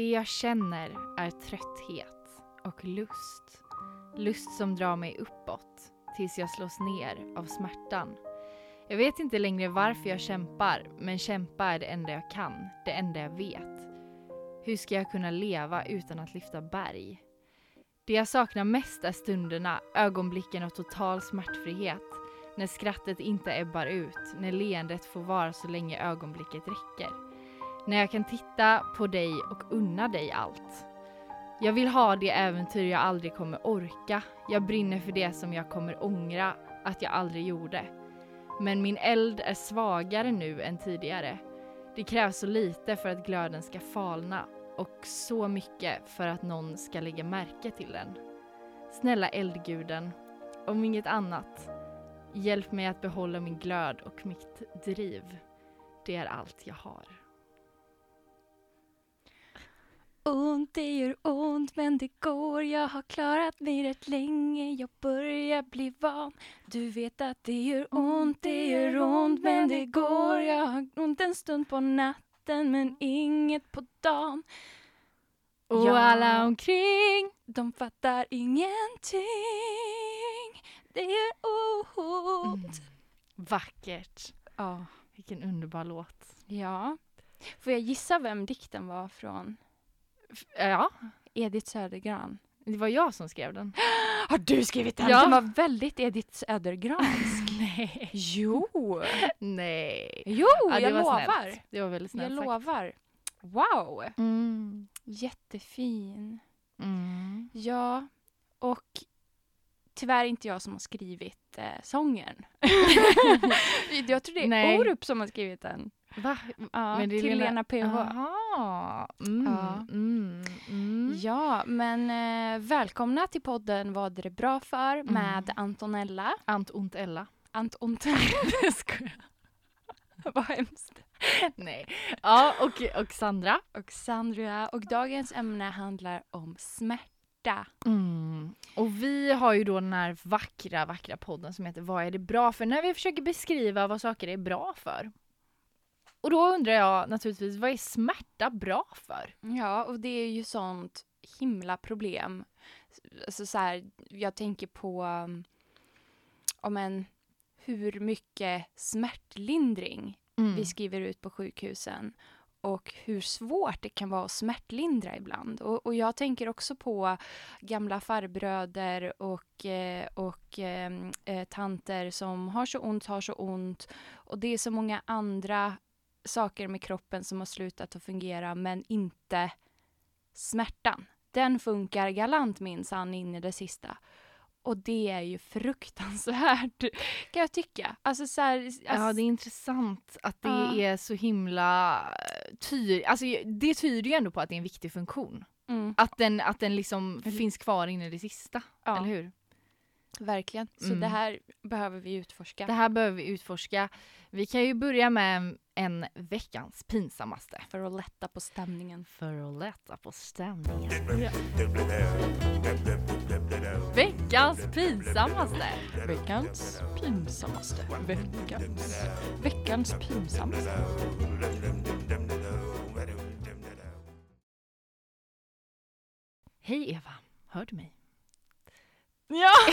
Det jag känner är trötthet och lust. Lust som drar mig uppåt tills jag slås ner av smärtan. Jag vet inte längre varför jag kämpar, men kämpa är det enda jag kan, det enda jag vet. Hur ska jag kunna leva utan att lyfta berg? Det jag saknar mest är stunderna, ögonblicken av total smärtfrihet. När skrattet inte ebbar ut, när leendet får vara så länge ögonblicket räcker. När jag kan titta på dig och unna dig allt. Jag vill ha det äventyr jag aldrig kommer orka. Jag brinner för det som jag kommer ångra att jag aldrig gjorde. Men min eld är svagare nu än tidigare. Det krävs så lite för att glöden ska falna och så mycket för att någon ska lägga märke till den. Snälla eldguden, om inget annat, hjälp mig att behålla min glöd och mitt driv. Det är allt jag har. Ont, det gör ont men det går Jag har klarat mig rätt länge Jag börjar bli van Du vet att det gör ont, det gör ont men det går Jag har ont en stund på natten men inget på dagen Och Ja. alla omkring De fattar ingenting Det gör ont Mm. Vackert. Ja. Vilken underbar låt. ja Får jag gissa vem dikten var från? F- Ja, Edith Södergran det var jag som skrev den. Har du skrivit den? Ja. Den var väldigt Edith Södergransk Nej. Jo! Nej. Jo, Ja, jag var lovar. snällt. Det var väldigt Jag snällt sagt. lovar. Wow! Mm. Jättefin. Mm. Ja, och tyvärr inte jag som har skrivit eh, sången. jag tror det är Nej. Orup som har skrivit den. Va? Ja, Men det är till Lena- Lena PH. Aha. Mm. Ja. Mm. Mm. Ja, men eh, välkomna till podden Vad är det bra för Mm. med Antonella. Ant ont Ella. Jag skojar. Vad hemskt. Nej. Ja, och, och Sandra. Och Sandra. Och dagens ämne handlar om smärta. Mm. Och vi har ju då den här vackra, vackra podden som heter Vad är det bra för? När vi försöker beskriva vad saker är bra för. Och då undrar jag naturligtvis, vad är smärta bra för? Ja, och det är ju sånt himla problem. Alltså så här, jag tänker på um, om en, hur mycket smärtlindring Mm. vi skriver ut på sjukhusen och hur svårt det kan vara att smärtlindra ibland. Och, och jag tänker också på gamla farbröder och, eh, och eh, eh, tanter som har så ont, har så ont. Och det är så många andra saker med kroppen som har slutat att fungera, men inte smärtan. Den funkar galant minsann in i det sista. Och det är ju fruktansvärt, kan jag tycka. Alltså så här, alltså, Ja, det är intressant att det Ja. är så himla tydligt. Alltså det tyder ju ändå på att det är en viktig funktion. mm, Att den, att den liksom finns kvar in i det sista. ja, Eller hur? Verkligen. Så Mm. det här behöver vi utforska. Det här behöver vi utforska. Vi kan ju börja med en veckans pinsammaste. För att lätta på stämningen. För att lätta på stämningen. Veckans pinsammaste. Veckans pinsammaste. Veckans, veckans pinsammaste. Hej Eva, hör du mig? Ja!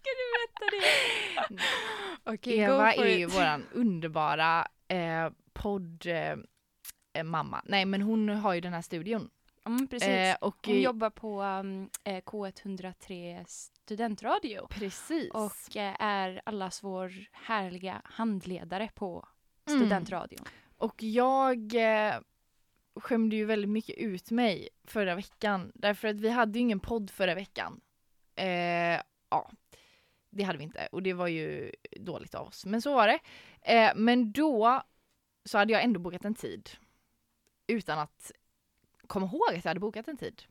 Ska du berätta det? Okej, Eva är ju våran underbara eh, podd eh. Nej men hon har ju den här studion. Mm, precis. Eh, och, Hon jobbar på um, eh, K103 studentradio Precis. och eh, är allas vår härliga handledare på Mm. studentradion. Och jag eh, skämde ju väldigt mycket ut mig förra veckan. Därför att vi hade ju ingen podd förra veckan. Eh, ja, det hade vi inte. Och det var ju dåligt av oss. Men så var det. Eh, men då så hade jag ändå bokat en tid. Utan att komma ihåg att jag hade bokat en tid.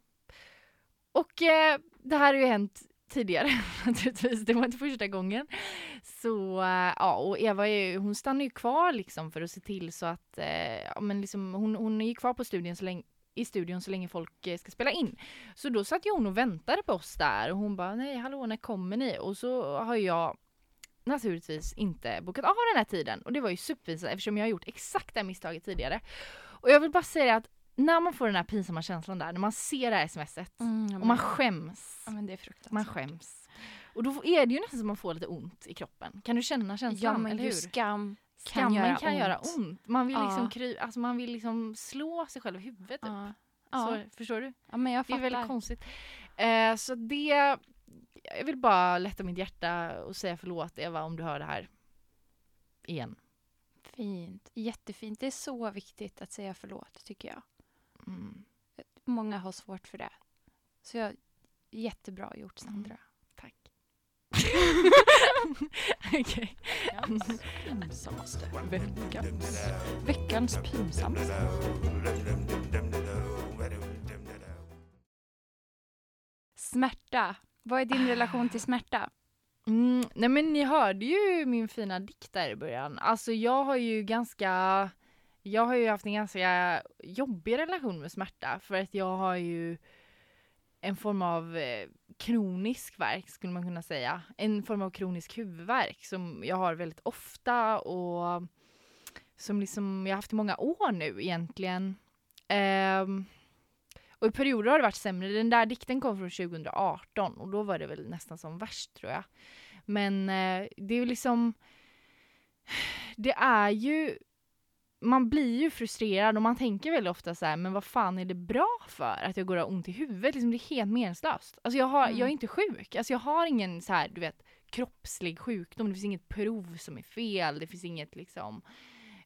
Och eh, det här har ju hänt tidigare naturligtvis. Det var inte första gången. Så eh, ja, och Eva är, ju- hon stannar ju kvar liksom för att se till så att, eh, ja men liksom hon, hon är ju kvar på studien så länge i studion så länge folk eh, ska spela in. Så då satt ju hon och väntade på oss där och hon bara nej hallå när kommer ni? Och så har jag naturligtvis inte bokat av den här tiden och det var ju superpinsamt eftersom jag har gjort exakt det här misstaget tidigare. Och jag vill bara säga att när man får den här pinsamma känslan där, när man ser det här smset Mm, och man skäms. ja. Man skäms. Och då är det ju nästan som man får lite ont i kroppen. Kan du känna känslan? Ja men eller hur? skam kan, Skammen göra, kan ont. göra ont. Man vill liksom Ja. kry, alltså man vill liksom slå sig själv i huvudet. Typ. Ja. Ja. Så, förstår du? ja men jag Det är väldigt konstigt. Eh, så det, jag vill bara lätta mitt hjärta och säga förlåt Eva om du hör det här. Igen. Fint, jättefint. Det är så viktigt att säga förlåt tycker jag. Mm. Många har svårt för det. Så jag, jättebra gjort Sandra. Tack. Okej. Veckans pinsammaste. Veckans, veckans pinsammaste. Smärta. Vad är din relation till smärta? Mm, nej men ni hörde ju min fina dikt där i början. Alltså jag har ju ganska, jag har ju haft en ganska jobbig relation med smärta för att jag har ju en form av eh, kronisk värk skulle man kunna säga. En form av kronisk huvudvärk som jag har väldigt ofta och som liksom jag har haft i många år nu egentligen. Um, och i perioder har det varit sämre. Den där dikten kom från 2018 och då var det väl nästan som värst tror jag. Men eh, det är ju liksom Det är ju man blir ju frustrerad och man tänker väldigt ofta så här, men vad fan är det bra för att jag går och har ont i huvudet? Liksom, det är helt meningslöst. Alltså jag, har, Mm. jag är inte sjuk. Alltså jag har ingen så här, du vet, kroppslig sjukdom. Det finns inget prov som är fel. Det finns inget liksom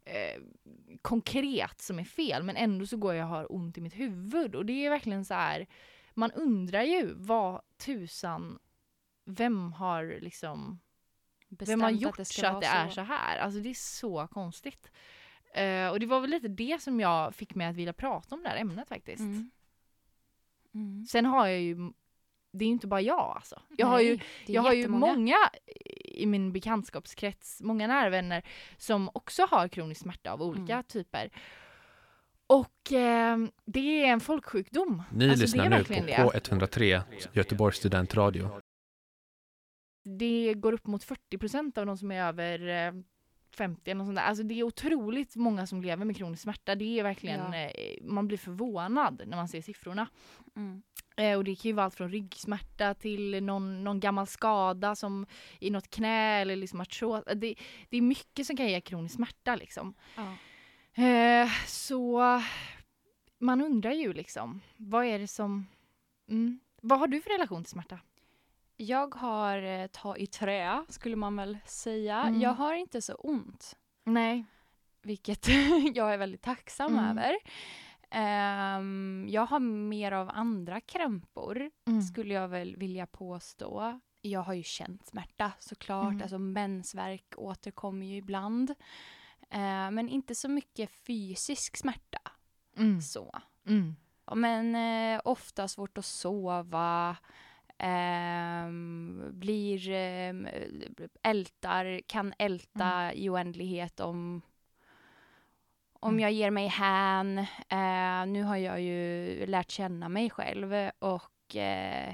eh, konkret som är fel. Men ändå så går jag och har ont i mitt huvud. Och det är verkligen så här, man undrar ju vad tusan, vem har liksom vem har gjort ska så att det är så här? Alltså det är så konstigt. Eh, och det var väl lite det som jag fick mig att vilja prata om det här ämnet faktiskt. Mm. Mm. Sen har jag ju, det är ju inte bara jag alltså. Jag har ju, Nej, det är jag har ju många i min bekantskapskrets, många nära vänner som också har kronisk smärta av olika Mm. typer. Och eh, det är en folksjukdom. Ni Alltså, lyssnar nu på verkligen det. K103, Göteborgs studentradio. det går upp mot 40 procent av de som är över eh, 50 eller sånt där. Alltså det är otroligt många som lever med kronisk smärta. Det är verkligen, Ja. eh, man blir förvånad när man ser siffrorna. Mm. Eh, och det kan ju vara allt från ryggsmärta till någon, någon gammal skada som i något knä eller liksom artros. Det, det är mycket som kan ge kronisk smärta liksom. Ja. Eh, så man undrar ju liksom, vad är det som... Mm, vad har du för relation till smärta? Jag har eh, ta i trä, skulle man väl säga. Mm. Jag har inte så ont, Nej. vilket jag är väldigt tacksam Mm. över. Ehm, jag har mer av andra krämpor, Mm. skulle jag väl vilja påstå. Jag har ju känt smärta såklart, Mm. alltså mensvärk återkommer ju ibland. Eh, men inte så mycket fysisk smärta. Mm. Så. Mm. Men eh, ofta svårt att sova. Ehm, blir ehm, ältar, kan älta i oändlighet om om Mm. jag ger mig hän. Eh, nu har jag ju lärt känna mig själv och eh,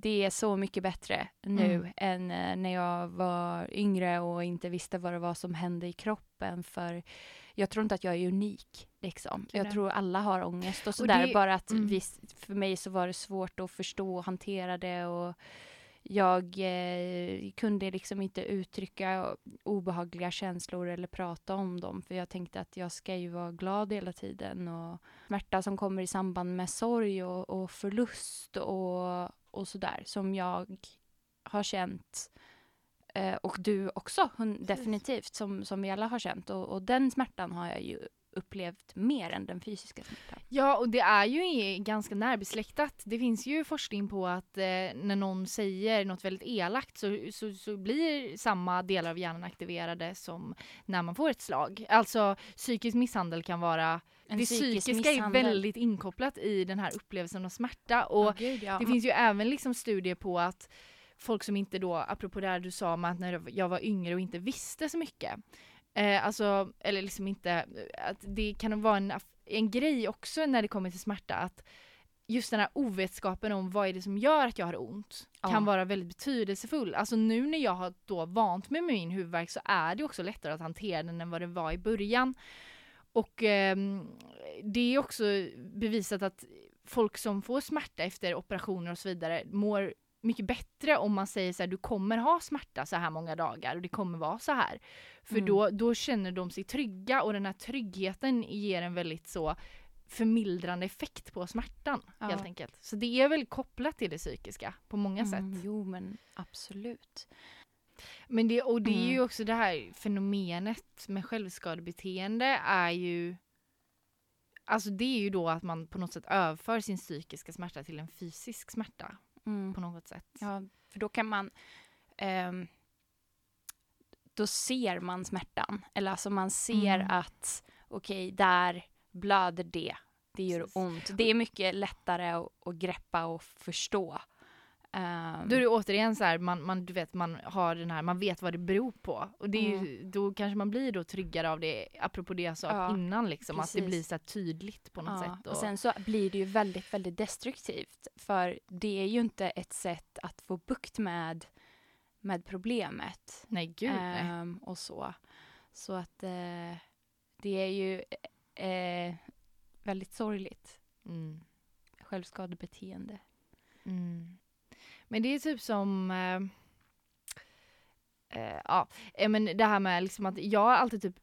det är så mycket bättre nu Mm. än eh, när jag var yngre och inte visste vad det var som hände i kroppen. För jag tror inte att jag är unik. Liksom. Jag tror alla har ångest och sådär. det- bara att mm. visst, för mig så var det svårt att förstå och hantera det. Och jag eh, kunde liksom inte uttrycka obehagliga känslor eller prata om dem för jag tänkte att jag ska ju vara glad hela tiden och smärta som kommer i samband med sorg och, och förlust och, och sådär som jag har känt eh, och du också definitivt som, som vi alla har känt. Och, och den smärtan har jag ju upplevt mer än den fysiska smärtan. Ja, och det är ju ganska närbesläktat. Det finns ju forskning på att eh, när någon säger något väldigt elakt så, så, så, blir samma delar av hjärnan aktiverade som när man får ett slag. Alltså psykisk misshandel kan vara en det psykiska misshandel. är väldigt inkopplat i den här upplevelsen av smärta och oh, Gud, ja. det finns ju även liksom studier på att folk som inte då, apropå det här du sa med att när jag var yngre och inte visste så mycket, Eh, alltså, eller liksom inte, att det kan vara en, en grej också när det kommer till smärta att just den här ovetskapen om vad är det som gör att jag har ont ja. kan vara väldigt betydelsefull. Alltså nu när jag har då vant mig med min huvudvärk så är det också lättare att hantera den än vad det var i början. Och eh, det är också bevisat att folk som får smärta efter operationer och så vidare mår mycket bättre om man säger så här, du kommer ha smärta så här många dagar och det kommer vara så här. För mm. då, då känner de sig trygga och den här tryggheten ger en väldigt så förmildrande effekt på smärtan ja. helt enkelt. Så det är väl kopplat till det psykiska på många mm, sätt. Jo men absolut. Men det, och det mm. är ju också det här fenomenet med självskadebeteende är ju Alltså det är ju då att man på något sätt överför sin psykiska smärta till en fysisk smärta mm. på något sätt. Ja, för då kan man um, då ser man smärtan. Eller alltså man ser mm. att okej, okay, där blöder det. Det gör Precis. ont. Det är mycket lättare att, att greppa och förstå. Um, då är det återigen så här, man, man, du vet, man har den här, man vet vad det beror på. Och det mm. ju, då kanske man blir då tryggare av det, apropå det jag sa ja, innan liksom, precis. att det blir så tydligt på något ja, sätt. Och... och sen så blir det ju väldigt, väldigt destruktivt. För det är ju inte ett sätt att få bukt med, med problemet. Nej, gud nej. Ehm, och så. Så att uh, det är ju uh, väldigt sorgligt. Mm. Självskadebeteende. Mm. Men det är typ som eh, eh, ja, eh, men det här med liksom att jag har alltid typ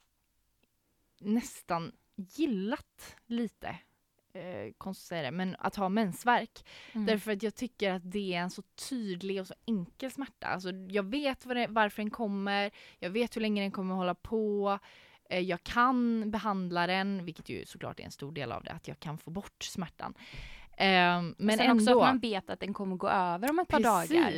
nästan gillat lite eh, konstigt att säga det, men att ha mensvärk. Mm. Därför att jag tycker att det är en så tydlig och så enkel smärta. Alltså jag vet det, varför den kommer, jag vet hur länge den kommer hålla på, eh, jag kan behandla den, vilket ju såklart är en stor del av det, att jag kan få bort smärtan. Um, men Sen ändå. också att man vet att den kommer gå över om ett par dagar.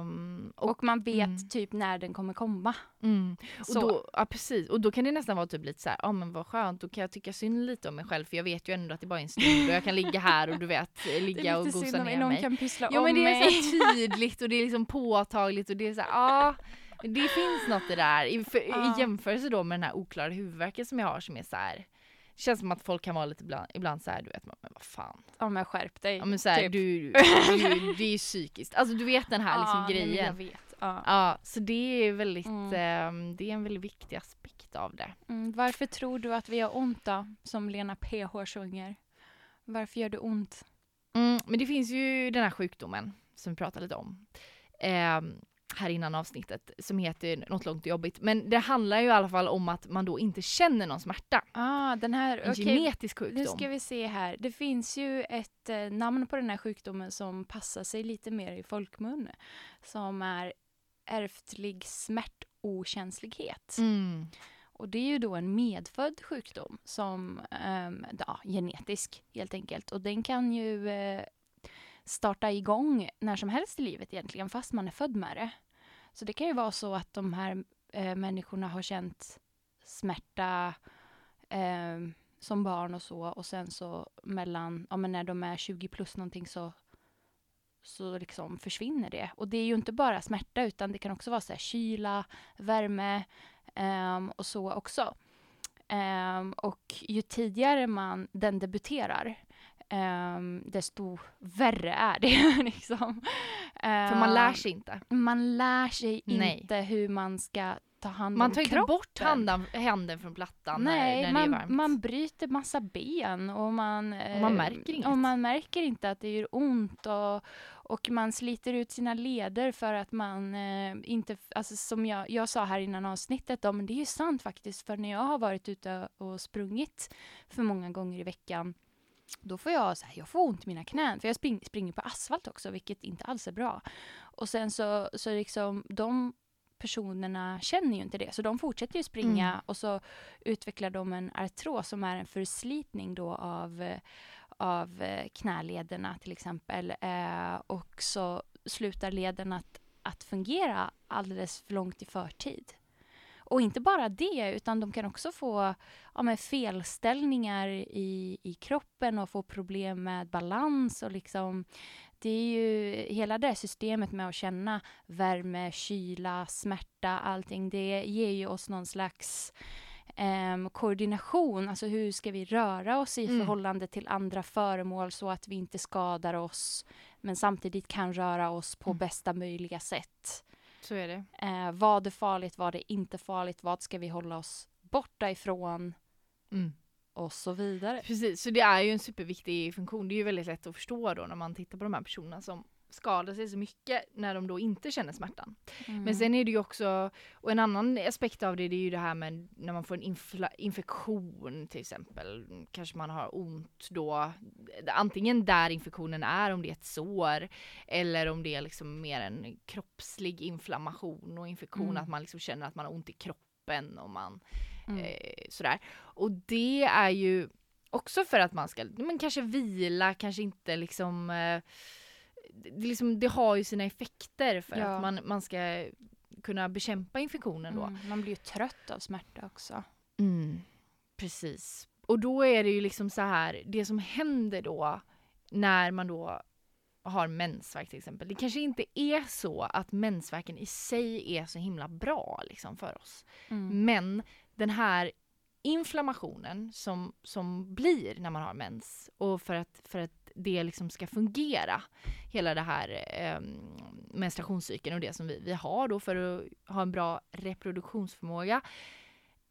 Um, och, och, man vet mm. typ när den kommer komma. Mm. Och då, ja precis, och då kan det nästan vara typ lite så ja men vad skönt, då kan jag tycka synd lite om mig själv för jag vet ju ändå att det bara är en stund och jag kan ligga här och du vet ligga och gosa ner någon mig. Kan pyssla ja men det är så tydligt och det är liksom påtagligt och det är så ja det finns något i det där i, för, ja. i jämförelse då med den här oklara huvudvärken som jag har som är så här känns som att folk kan vara lite ibland, ibland så här, du vet, men vad fan. Ja men skärp dig. Ja men så här, typ. du, du, det är ju psykiskt. Alltså du vet den här liksom grejen. jag vet. Ja. ja. så det är väldigt, mm. eh, det är en väldigt viktig aspekt av det. Mm, varför tror du att vi har ont då, som Lena PH sjunger? Varför gör det ont? Mm, men det finns ju den här sjukdomen som vi pratade lite om. Eh, här innan avsnittet som heter något långt och jobbigt. Men det handlar ju i alla fall om att man då inte känner någon smärta. Ah, den här, en okay. genetisk sjukdom. Nu ska vi se här. Det finns ju ett eh, namn på den här sjukdomen som passar sig lite mer i folkmun. Som är ärftlig smärtokänslighet. Mm. Och det är ju då en medfödd sjukdom som, um, ja, genetisk helt enkelt. Och den kan ju uh, starta igång när som helst i livet egentligen, fast man är född med det. Så det kan ju vara så att de här eh, människorna har känt smärta eh, som barn och så och sen så mellan, ja men när de är 20 plus någonting så så liksom försvinner det. Och det är ju inte bara smärta utan det kan också vara så här kyla, värme um, och så också. Um, och ju tidigare man den debuterar um, desto värre är det. liksom. För man lär sig inte. Man lär sig Nej. inte hur man ska ta hand Man om tar inte kroppen. bort handen, handen från plattan Nej, när, när man, det är varmt. man bryter massa ben och man, Och man eh, märker inget. Och man märker inte att det gör ont och, och man sliter ut sina leder för att man eh, inte, alltså som jag, jag sa här innan avsnittet, då, men det är ju sant faktiskt, för när jag har varit ute och sprungit för många gånger i veckan, då får jag, så här, jag får ont i mina knän, för jag spring, springer på asfalt också, vilket inte alls är bra. Och sen så, så liksom, de personerna känner ju inte det, så de fortsätter ju springa Mm. och så utvecklar de en artros som är en förslitning då av, av eh, knälederna till exempel. Eh, och så slutar leden att, att fungera alldeles för långt i förtid. Och inte bara det, utan de kan också få ja, felställningar i, i kroppen och få problem med balans och liksom det är ju hela det systemet med att känna värme, kyla, smärta, allting. Det ger ju oss någon slags em, koordination. Alltså hur ska vi röra oss i Mm. förhållande till andra föremål så att vi inte skadar oss men samtidigt kan röra oss på Mm. bästa möjliga sätt. Så är det. Eh, vad är farligt, vad är inte farligt, vad ska vi hålla oss borta ifrån Mm. och så vidare. Precis, så det är ju en superviktig funktion. Det är ju väldigt lätt att förstå då när man tittar på de här personerna som skadar sig så mycket när de då inte känner smärtan. Mm. Men sen är det ju också, och en annan aspekt av det, det är ju det här med när man får en infla, infektion till exempel. Kanske man har ont då, antingen där infektionen är, om det är ett sår, eller om det är liksom mer en kroppslig inflammation och infektion, Mm. att man liksom känner att man har ont i kroppen och man Mm. eh, sådär. Och det är ju också för att man ska men kanske vila, kanske inte liksom, eh, det, liksom det har ju sina effekter för Ja. att man, man ska kunna bekämpa infektionen då. Mm. Man blir ju trött av smärta också. Mm, precis. Och då är det ju liksom så här, det som händer då när man då har mensvärk till exempel. Det kanske inte är så att mensvärken i sig är så himla bra liksom för oss. Mm. Men den här inflammationen som, som blir när man har mens och för att, för att det liksom ska fungera, hela det här eh, menstruationscykeln och det som vi, vi har då för att ha en bra reproduktionsförmåga.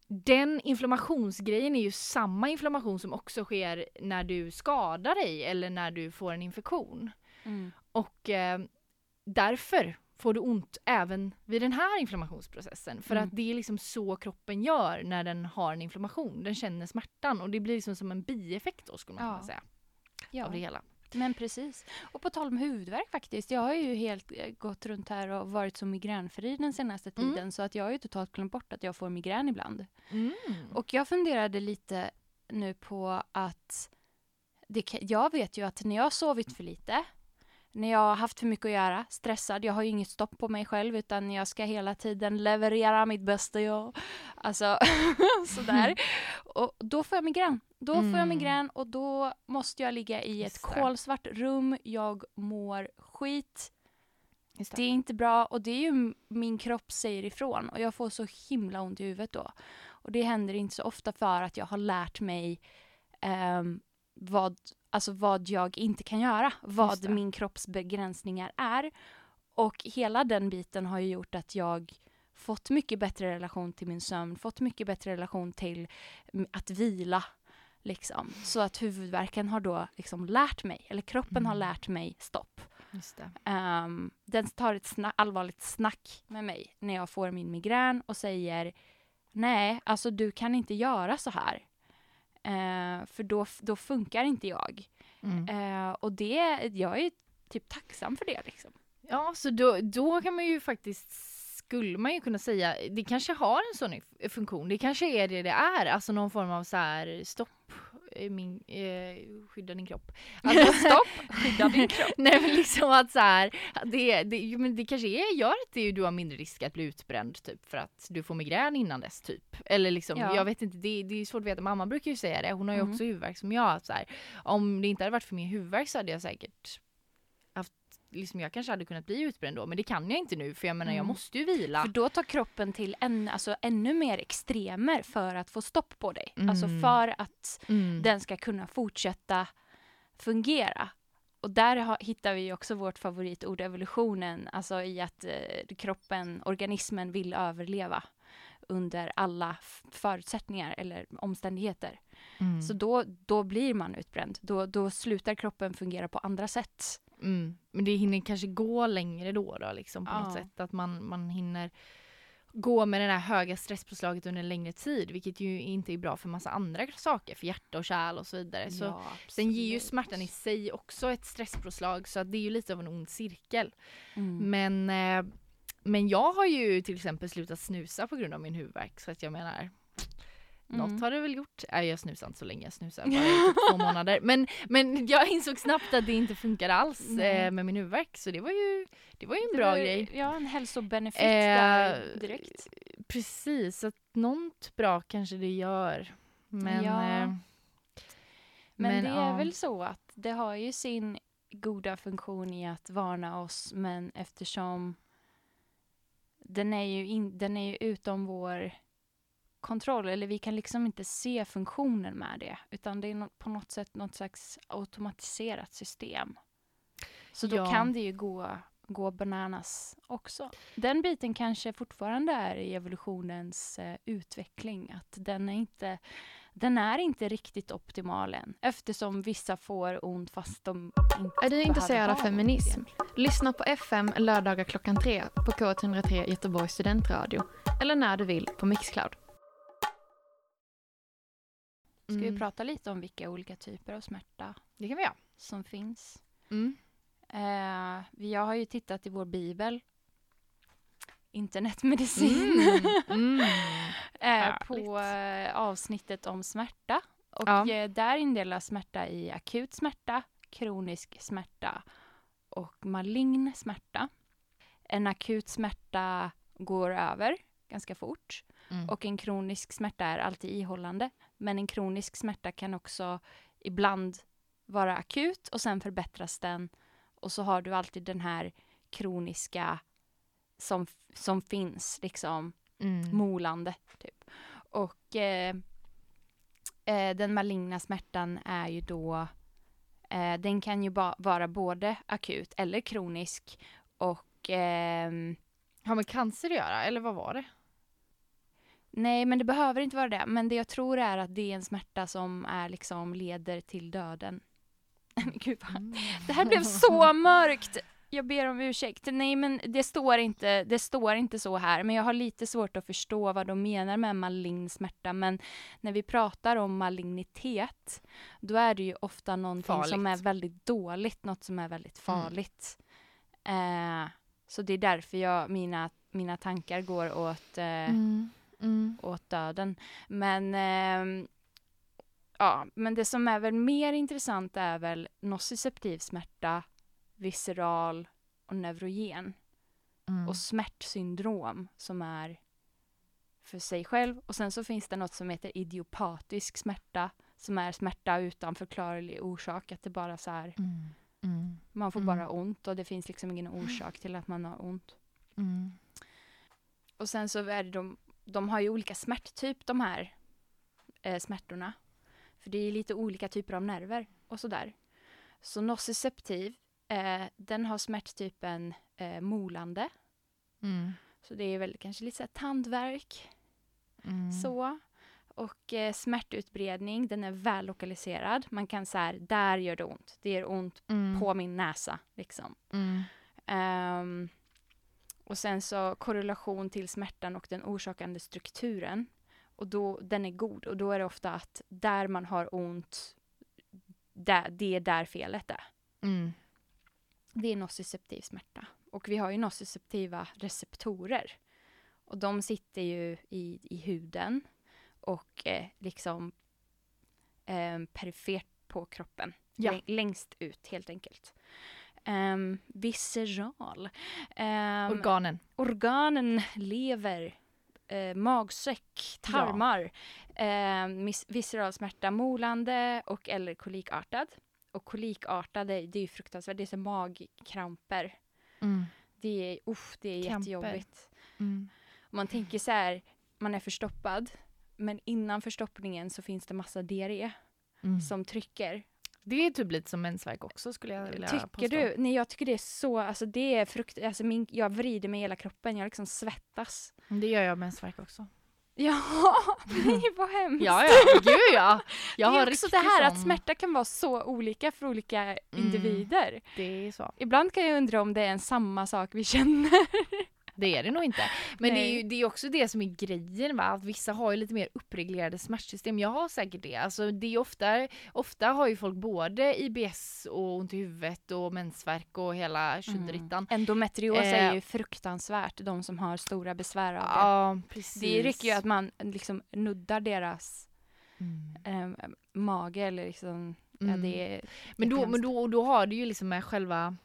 Den inflammationsgrejen är ju samma inflammation som också sker när du skadar dig eller när du får en infektion. Mm. Och eh, därför får du ont även vid den här inflammationsprocessen. För Mm. att det är liksom så kroppen gör när den har en inflammation. Den känner smärtan och det blir liksom som en bieffekt då skulle man Ja. kunna säga. Ja. Av det hela. Men precis. Och på tal om huvudvärk faktiskt. Jag har ju helt eh, gått runt här och varit så migränfri den senaste Mm. tiden så att jag har ju totalt glömt bort att jag får migrän ibland. Mm. Och jag funderade lite nu på att det, jag vet ju att när jag har sovit för lite, när jag har haft för mycket att göra, stressad, jag har ju inget stopp på mig själv utan jag ska hela tiden leverera mitt bästa jag. Alltså sådär. Och då får jag migrän. Då får jag Mm. migrän och då måste jag ligga i ett det. kolsvart rum, jag mår skit, Just det är inte bra och det är ju min kropp säger ifrån och jag får så himla ont i huvudet då. Och det händer inte så ofta för att jag har lärt mig ehm, vad, alltså vad jag inte kan göra, vad min kropps begränsningar är. Och hela den biten har ju gjort att jag fått mycket bättre relation till min sömn, fått mycket bättre relation till mm, att vila. Liksom. Så att huvudvärken har då liksom lärt mig, eller kroppen har Mm. lärt mig stopp. Ehm, den tar ett sna- allvarligt snack med mig när jag får min migrän och säger nej, alltså du kan inte göra så här. Eh, för då, då funkar inte jag. Mm. Eh, och det, jag är typ tacksam för det. Liksom. Ja, så då, då kan man ju faktiskt, skulle man ju kunna säga, det kanske har en sån funktion. Det kanske är det det är, alltså någon form av så här stopp, min, eh, skydda din kropp. Alltså stopp, skydda din kropp. Nej men liksom att så här, det, det, jo, men det kanske är, gör att det, du har mindre risk att bli utbränd typ för att du får migrän innan dess typ. Eller liksom, Ja. jag vet inte, det, det är svårt att veta. Mamma brukar ju säga det, hon har ju Mhm. också huvudvärk som jag. Så här, om det inte hade varit för min huvudvärk så hade jag säkert liksom jag kanske hade kunnat bli utbränd då, men det kan jag inte nu för jag menar jag Mm. måste ju vila. För då tar kroppen till en, alltså, ännu mer extremer för att få stopp på dig. Alltså Mm. för att Mm. den ska kunna fortsätta fungera. Och där har, hittar vi också vårt favoritord evolutionen, alltså i att eh, kroppen, organismen vill överleva. under alla förutsättningar eller omständigheter. Mm. Så då, då blir man utbränd. Då, då slutar kroppen fungera på andra sätt. Mm. Men det hinner kanske gå längre då, då liksom, på Ja. något sätt. Att man, man hinner gå med det här höga stresspåslaget under en längre tid, vilket ju inte är bra för massa andra saker, för hjärta och kärl och så vidare. Så Ja, Sen ger ju smärtan i sig också ett stresspåslag, så att det är ju lite av en ond cirkel. Mm. Men, eh, men jag har ju till exempel slutat snusa på grund av min huvudvärk, så att jag menar, Mm. något har det väl gjort. Nej, jag snusar inte så länge, jag snusar bara i typ två månader. Men, men jag insåg snabbt att det inte funkade alls eh, med min huvudvärk, så det var ju, det var ju en Det bra var- grej. Ja, en hälsobenefit Eh, där direkt. Precis, att något bra kanske det gör. Men, Ja. eh, Men, men, det är ja. väl så att det har ju sin goda funktion i att varna oss, men eftersom den är ju, in, den är ju utom vår kontroll, eller vi kan liksom inte se funktionen med det, utan det är på något sätt något slags automatiserat system. Så då Ja. kan det ju gå, gå bananas också. Den biten kanske fortfarande är i evolutionens eh, utveckling, att den är inte den är inte riktigt optimal än eftersom vissa får ont fast de inte Är du intresserad av feminism? Lyssna på FM lördagar klockan tre på K103 Göteborgs studentradio eller när du vill på Mixcloud. Ska vi Mm. prata lite om vilka olika typer av smärta Det kan vi göra. som finns? Mm. Eh, jag har ju tittat i vår bibel Internetmedicin Mm. Mm. eh, på eh, avsnittet om smärta. Och Ja. eh, där indelas smärta i akut smärta, kronisk smärta och malign smärta. En akut smärta går över ganska fort Mm. och en kronisk smärta är alltid ihållande. Men en kronisk smärta kan också ibland vara akut och sen förbättras den och så har du alltid den här kroniska som, som finns liksom Mm. molande. Typ. Och eh, eh, den maligna smärtan är ju då, eh, den kan ju ba- vara både akut eller kronisk och ehm, Har med cancer att göra, eller vad var det? Nej men det behöver inte vara det. Men det jag tror är att det är en smärta som är liksom leder till döden. Gud vad Det här blev så mörkt! Jag ber om ursäkt. Nej, men det står, inte, det står inte så här. Men jag har lite svårt att förstå vad de menar med malign smärta. Men när vi pratar om malignitet, då är det ju ofta någonting som Farligt. är väldigt dåligt, något som är väldigt Mm. farligt. Eh, så det är därför jag, mina, mina tankar går åt eh, Mm. Mm. åt döden. Men, ehm, ja, men det som är väl mer intressant är väl nociceptiv smärta, visceral och neurogen. Mm. Och smärtsyndrom som är för sig själv. Och sen så finns det något som heter idiopatisk smärta som är smärta utan förklarlig orsak. Att det bara så här, Mm. Mm. man får Mm. bara ont och det finns liksom ingen orsak till att man har ont. Mm. Och sen så är det de, de har ju olika smärttyp de här eh, smärtorna. För det är lite olika typer av nerver och sådär. Så nociceptiv, eh, den har smärttypen eh, molande. Mm. Så det är väl kanske lite så här tandvärk. Mm. Så. Och eh, smärtutbredning, den är väl lokaliserad. Man kan så här, där gör det ont. Det gör ont Mm. på min näsa liksom. Mm. Och sen så korrelation till smärtan och den orsakande strukturen. Och då, den är god och då är det ofta att där man har ont, där, det är där felet är. Mm. Det är nociceptiv smärta. Och vi har ju nociceptiva receptorer. Och de sitter ju i, i huden och eh, liksom eh, perifert på kroppen. Ja. Läng- Längst ut helt enkelt. Um, visceral. Ehm, Organen. organen, lever, eh, magsäck, tarmar, eh, mis- visceral smärta, molande och eller kolikartad. Och kolikartad, det, är ju fruktansvärt, det är så magkramper. Mm. Det är, uff, det är Kramper. jättejobbigt. Mm. Man tänker så här, man är förstoppad, men innan förstoppningen så finns det massa diarré Mm. som trycker. Det är typ lite som mensvärk också skulle jag vilja Tycker påstå. du? Nej, jag tycker det är så, alltså det är frukt, alltså min, jag vrider mig hela kroppen, jag liksom svettas. Det gör jag av mensvärk också. Ja, nej vad hemskt. Ja, ja, gud ja. Jag det är också det här att sån- smärta kan vara så olika för olika Mm. individer. Det är så. Ibland kan jag undra om det är en samma sak vi känner. Det är det nog inte. Men det är ju det är också det som är grejen va, att vissa har ju lite mer uppreglerade smärtsystem. Jag har säkert det. Alltså det är ofta, ofta har ju folk både IBS och ont i huvudet och mensvärk och hela tjoderittan. Endometrios Eh. är ju fruktansvärt, de som har stora besvär av det. Ja, precis. Det räcker ju att man liksom nuddar deras Mm. eh, mage eller liksom, ja Mm. det är Men då, men då, då har det ju liksom med själva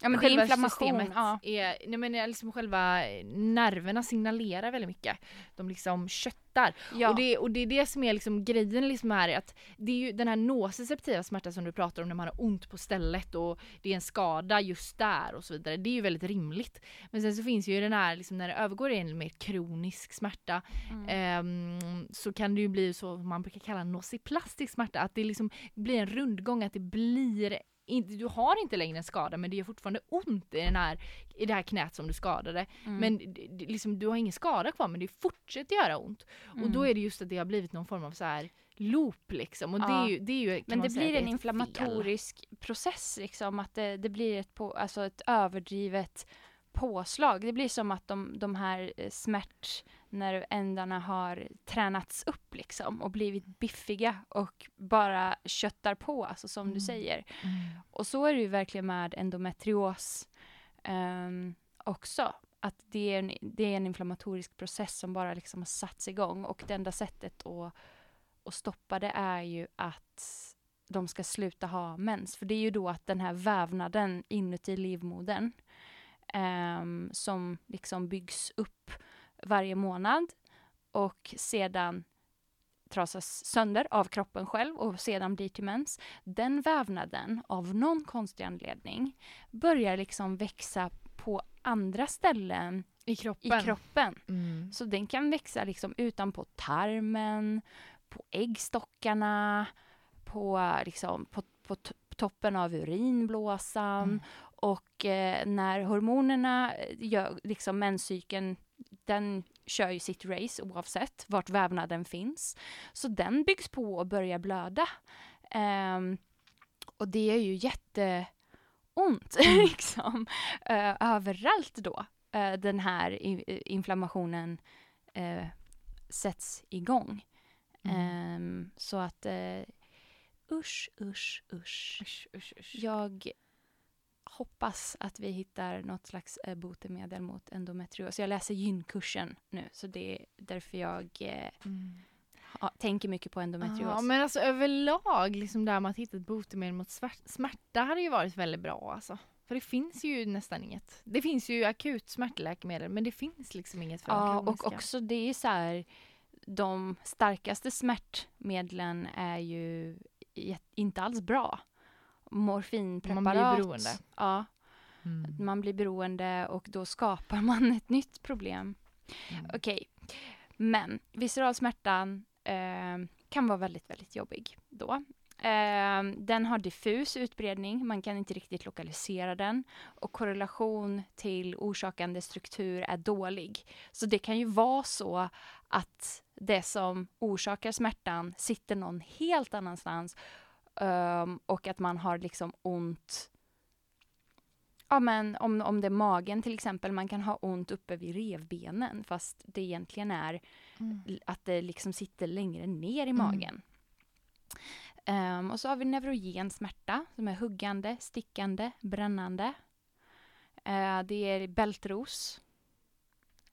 Ja men det är själva inflammation. Ja. är, nej men liksom själva nerverna signalerar väldigt mycket. De liksom köttar. Ja. Och, det, och det är det som är liksom grejen liksom här att det är ju den här nociceptiva smärtan som du pratar om när man har ont på stället och det är en skada just där och så vidare. Det är ju väldigt rimligt. Men sen så finns ju den här liksom när det övergår i en mer kronisk smärta Mm. ehm, så kan det ju bli så man brukar kalla nociplastisk smärta. Att det liksom blir en rundgång, att det blir inte, du har inte längre en skada men det gör fortfarande ont i, den här, i det här knät som du skadade. Mm. Men det- det- liksom, du har ingen skada kvar men det fortsätter göra ont. Och då Mm. är det just att det har blivit någon form av så här loop liksom. Och det Ja. är ju, det är ju Men det blir en inflammatorisk process liksom, att det, det blir ett, på, alltså ett överdrivet påslag. Det blir som att de, de här eh, smärtnervändarna har tränats upp liksom och blivit biffiga och bara köttar på, alltså som du Mm. säger. fel. Mm. Och så är det ju verkligen med endometrios ehm, också. Att det är, en, det är en inflammatorisk process som bara liksom har satts igång och det enda sättet att, att stoppa det är ju att de ska sluta ha mens. För det är ju då att den här vävnaden inuti livmodern ehm, som liksom byggs upp varje månad och sedan trasas sönder av kroppen själv och sedan blir till mens. Den vävnaden, av någon konstig anledning, börjar liksom växa på andra ställen I i kroppen. kroppen. Mm. Så den kan växa liksom utanpå tarmen, på äggstockarna, på, liksom, på, på t- toppen av urinblåsan. Mm. Och eh, när hormonerna eh, gör, liksom menscykeln, den kör ju sitt race oavsett vart vävnaden finns. Så den byggs på och börjar blöda. Ehm, och det är ju jätteont liksom. eh, överallt då. eh, den här i, inflammationen eh, sätts igång. Mm. Ehm, så att usch, usch, usch. Usch, usch, usch. Jag hoppas att vi hittar något slags eh, botemedel mot endometrios. Jag läser gynkursen nu, så det är därför jag eh, Mm. ha, tänker mycket på endometrios. Ja, men alltså överlag, liksom det här med att hitta ett botemedel mot smärta hade ju varit väldigt bra alltså. För det finns ju nästan inget. Det finns ju akut smärtläkemedel men det finns liksom inget för ja, och också det är så här, de starkaste smärtmedlen är ju inte alls bra. Morfinpreparat. Man blir beroende. Ja, Mm. man blir beroende och då skapar man ett nytt problem. Mm. Okej, men visceral smärtan eh, kan vara väldigt, väldigt jobbig då. Eh, den har diffus utbredning, man kan inte riktigt lokalisera den och korrelation till orsakande struktur är dålig. Så det kan ju vara så att det som orsakar smärtan sitter någon helt annanstans ehm, och att man har liksom ont Ja men om, om det är magen till exempel, man kan ha ont uppe vid revbenen fast det egentligen är Mm. att det liksom sitter längre ner i Mm. magen. Ehm, och så har vi neurogen smärta som är huggande, stickande, brännande. Eh, det är bältros.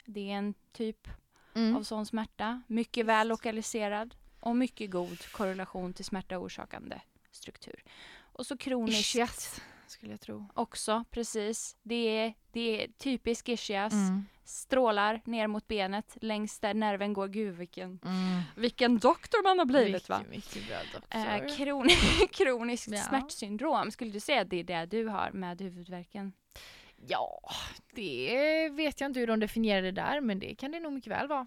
Det är en typ Mm. av sån smärta. Mycket väl lokaliserad och mycket god korrelation till smärta orsakande struktur. Och så kroniskt Ischias skulle jag tro. också, precis. Det är, det är typisk ischias. Mm. Strålar ner mot benet längs där nerven går. Gud vilken, Mm. vilken doktor man har blivit va? Mycket, mycket bra doktor. Eh, kron kroniskt Ja. smärtsyndrom, skulle du säga att det är det du har med huvudvärken? Ja, det vet jag inte hur de definierar det där men det kan det nog mycket väl vara.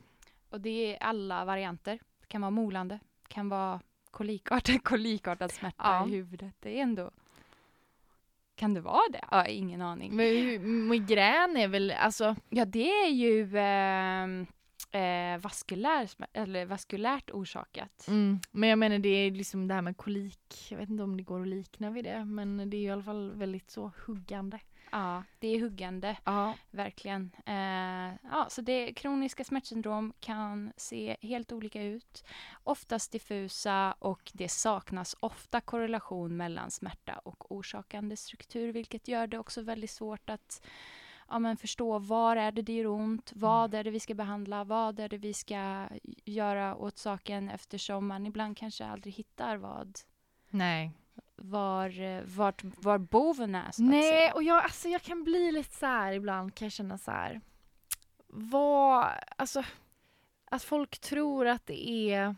Och det är alla varianter. Det kan vara molande, kan vara kolikartad, kolikartad smärta Ja. i huvudet. Det är ändå... Kan det vara det? Ja, ingen aning. Men migrän är väl, alltså Ja, det är ju... ehm, eh, vaskulär, eller vaskulärt orsakat. Mm. Men jag menar det är liksom det här med kolik. Jag vet inte om det går att likna vid det. Men det är i alla fall väldigt så huggande. Ja, det är huggande. Ja. Verkligen. Eh, ja, så det kroniska smärtsyndrom kan se helt olika ut. Oftast diffusa och det saknas ofta korrelation mellan smärta och orsakande struktur vilket gör det också väldigt svårt att ja, men förstå var är det det gör ont, vad är det vi ska behandla, vad är det vi ska göra åt saken eftersom man ibland kanske aldrig hittar vad Nej. Var, eh, vart, var boven är. Så att Nej, säga. och jag, alltså, jag kan bli lite så här ibland kan jag känna så här. Vad, alltså att folk tror att det är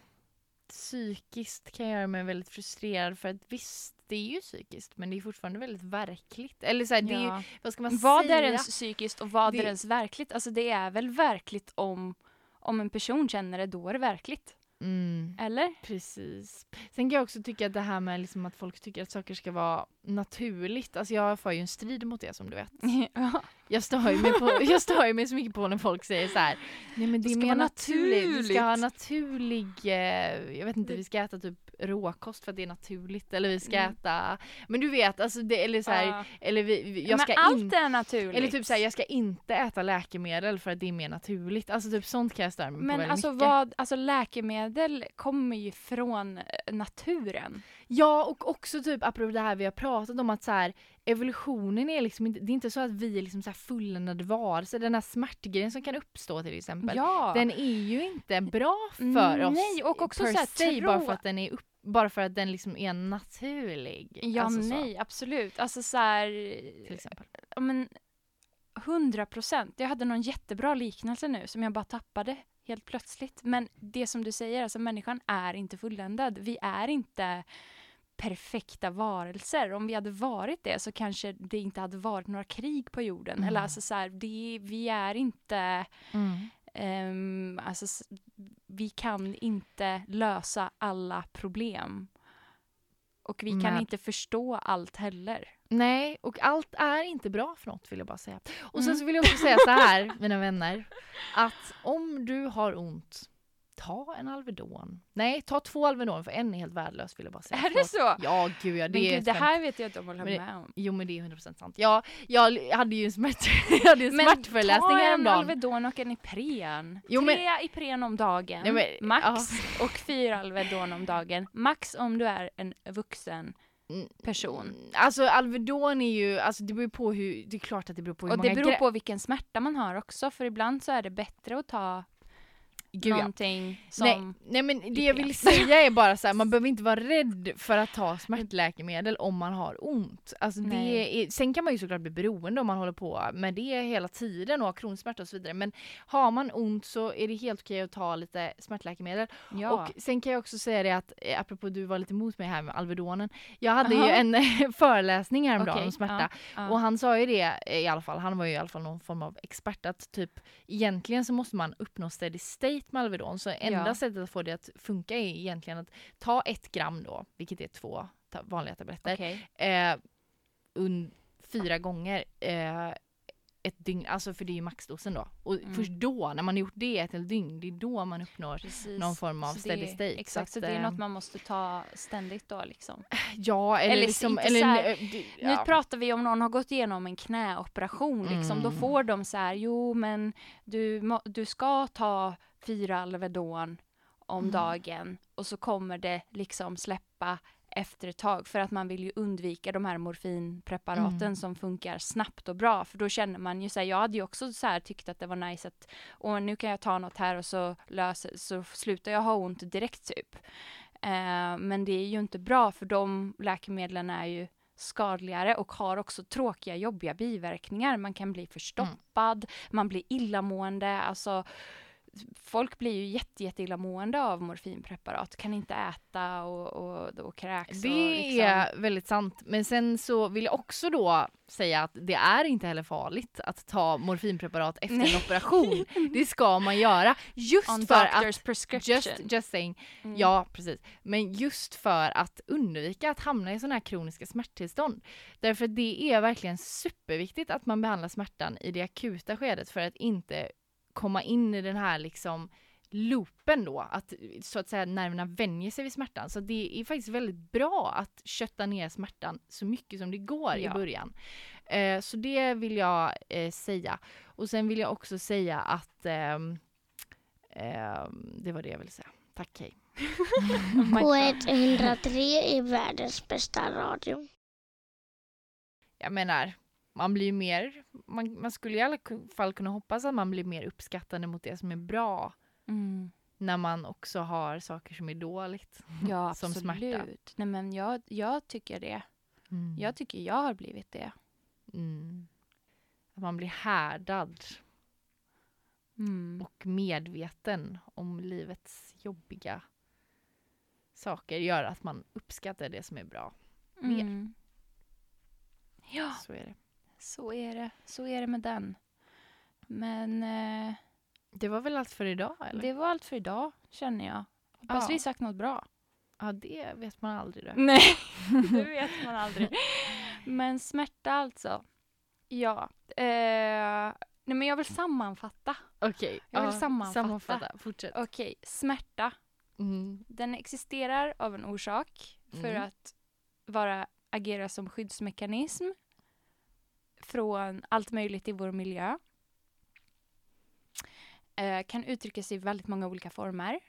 psykiskt kan göra mig väldigt frustrerad för att visst, det är ju psykiskt men det är fortfarande väldigt verkligt. Eller så här, det är ju, Ja. vad ska man Vad säga? är ens psykiskt och vad Det- är ens verkligt? Alltså det är väl verkligt om, om en person känner det, då är det verkligt. Mm. Eller? Precis. Sen kan jag också tycka att det här med liksom att folk tycker att saker ska vara naturligt. Alltså jag för ju en strid mot det som du vet. Ja. Jag stör ju mig, på, jag stör ju mig så mycket på när folk säger så här. Nej men det är ska mer naturligt. Vi ska ha naturligt." naturlig, eh, jag vet inte, vi ska äta typ råkost för att det är naturligt. Eller vi ska Mm. äta, men du vet alltså det, eller så här, Ja. eller vi, jag ska Men allt är naturligt. eller typ såhär, jag ska inte äta läkemedel för att det är mer naturligt. Alltså typ sånt kan jag störa mig på Men alltså, mycket. vad, alltså läkemedel kommer ju från eh, naturen. Ja och också typ apropå det här vi har pratat om att så här, evolutionen är liksom inte, det är inte så att vi är liksom så här fulländade varelser. Den här smärtgrejen som kan uppstå till exempel. Ja. Den är ju inte bra för Mm, oss nej, och också per så här, se, bara tro- för att den är upp, bara för att den liksom är naturlig. ja, Alltså så, nej, absolut. Alltså så här, till exempel. men 100 procent. Jag hade någon jättebra liknelse nu som jag bara tappade helt plötsligt. Men det som du säger, alltså människan är inte fulländad. Vi är inte perfekta varelser. Om vi hade varit det så kanske det inte hade varit några krig på jorden. Mm. Eller alltså så här, det, vi är inte Mm. Ehm, alltså, vi kan inte lösa alla problem. Och vi kan inte förstå allt heller. Nej, och allt är inte bra för något vill jag bara säga. Och sen Mm. så vill jag också säga så här, mina vänner, att om du har ont, ta en Alvedon. Nej, ta två Alvedon för en är helt värdelös vill jag bara säga. Är det så? Ja, gud ja. Det Men gud, det här vet jag inte om jag håller Men med om. Jo men det är 100% sant. Ja, jag hade ju en, smärt, jag hade en smärtföreläsning ta en häromdagen. Alvedon och en Ipren. Jo, men- Tre Ipren om dagen, Nej, men- max. Och fyra Alvedon om dagen, max om du är en vuxen Mm, person. Alltså Alvedon är ju, alltså det beror på hur, det är klart att det beror på hur Och många det beror på vilken smärta man har också, för ibland så är det bättre att ta Gud, någonting som... Nej, nej men det jag vill säga är bara så här, man behöver inte vara rädd för att ta smärtläkemedel om man har ont. Alltså det är, sen kan man ju såklart bli beroende om man håller på med det hela tiden och har kronsmärta och så vidare. Men har man ont så är det helt okej att ta lite smärtläkemedel. Ja. Och sen kan jag också säga det att, eh, apropå du var lite emot mig här med Alvedonen. Jag hade ju Aha. en eh, föreläsning häromdagen Okej, om smärta. ja, ja. Och han sa ju det eh, i alla fall, han var ju i alla fall någon form av expert att typ egentligen så måste man uppnå steady state med Alvedon så enda Ja. sättet att få det att funka är egentligen att ta ett gram då, vilket är två ta- vanliga tabletter, Okej. eh, fyra gånger eh, ett dygn, alltså för det är ju maxdosen då. Och Mm. först då, när man har gjort det ett helt dygn, det är då man uppnår Precis. någon form av Så steady state. Exakt, så, att, det är eh, något man måste ta ständigt då liksom. Ja, eller, eller liksom, eller, så här- eh, det- Nu ja. pratar vi om någon har gått igenom en knäoperation liksom. Då Mm. får de så här, jo men du, du ska ta fyra Alvedon om Mm. dagen och så kommer det liksom släppa efter ett tag för att man vill ju undvika de här morfinpreparaten Mm. som funkar snabbt och bra för då känner man ju så här, jag hade ju också så här tyckt att det var nice att och nu kan jag ta något här och så löser, så slutar jag ha ont direkt typ. Eh, men det är ju inte bra för de läkemedlen är ju skadligare och har också tråkiga jobbiga biverkningar. Man kan bli förstoppad, man blir illamående, alltså folk blir ju jätte, jätte illamående av morfinpreparat, kan inte äta och, och, och kräks. och Det liksom. är väldigt sant. Men sen så vill jag också då säga att det är inte heller farligt att ta morfinpreparat efter Nej. en operation. Det ska man göra. Just On för att prescription. Just, just saying. Mm. Ja, precis. Men just för att undvika att hamna i sådana här kroniska smärttillstånd. Därför det är verkligen superviktigt att man behandlar smärtan i det akuta skedet för att inte komma in i den här liksom loopen då, att så att säga nerverna vänjer sig vid smärtan. Så det är faktiskt väldigt bra att kötta ner smärtan så mycket som det går Ja. i början. Eh, så det vill jag eh, säga. Och sen vill jag också säga att ehm, det var det jag ville säga. Tack hej. K103 är världens bästa radio. Jag menar, man blir mer, man, man skulle i alla fall kunna hoppas att man blir mer uppskattande mot det som är bra Mm. när man också har saker som är dåligt. Ja, Som absolut. smärta. Nej, men jag, jag tycker det. Jag tycker jag har blivit det. Mm. Att man blir härdad Mm. och medveten om livets jobbiga saker gör att man uppskattar det som är bra. mer. Mm. Ja, Så är det. Så är det. Så är det med den. Men eh, Det var väl allt för idag eller? det var allt för idag, känner jag. Hoppas Ja. vi sagt något bra. Ja, det vet man aldrig. Då. Nej, det vet man aldrig. Men smärta alltså. Ja. Eh, nej men jag vill sammanfatta. Okej, Jag vill sammanfatta. Fortsätt. Okej, smärta. Mm. Den existerar av en orsak för Mm. att vara, agera som skyddsmekanism från allt möjligt i vår miljö. Eh, kan uttrycka sig i väldigt många olika former.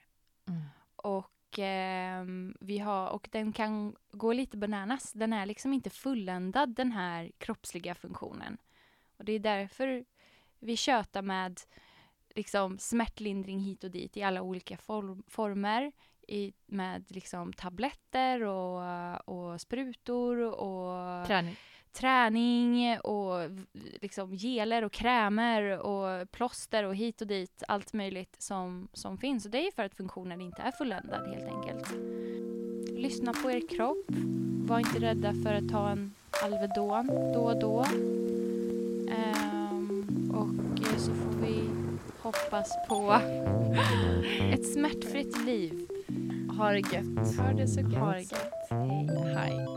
Mm. Och, ehm, vi har, och den kan gå lite bananas. Den är liksom inte fulländad, den här kroppsliga funktionen. Och det är därför vi tjötar med liksom, smärtlindring hit och dit i alla olika form, former. I, med liksom, tabletter och, och sprutor och Träning. Träning och liksom geler och krämer och plåster och hit och dit. Allt möjligt som, som finns. Och det är för att funktionen inte är fulländad helt enkelt. Lyssna på er kropp. Var inte rädda för att ta en Alvedon då och då. Ehm, och eh, så får vi hoppas på ett smärtfritt liv. Ha det gött. Ha det så Ha det gött. gött.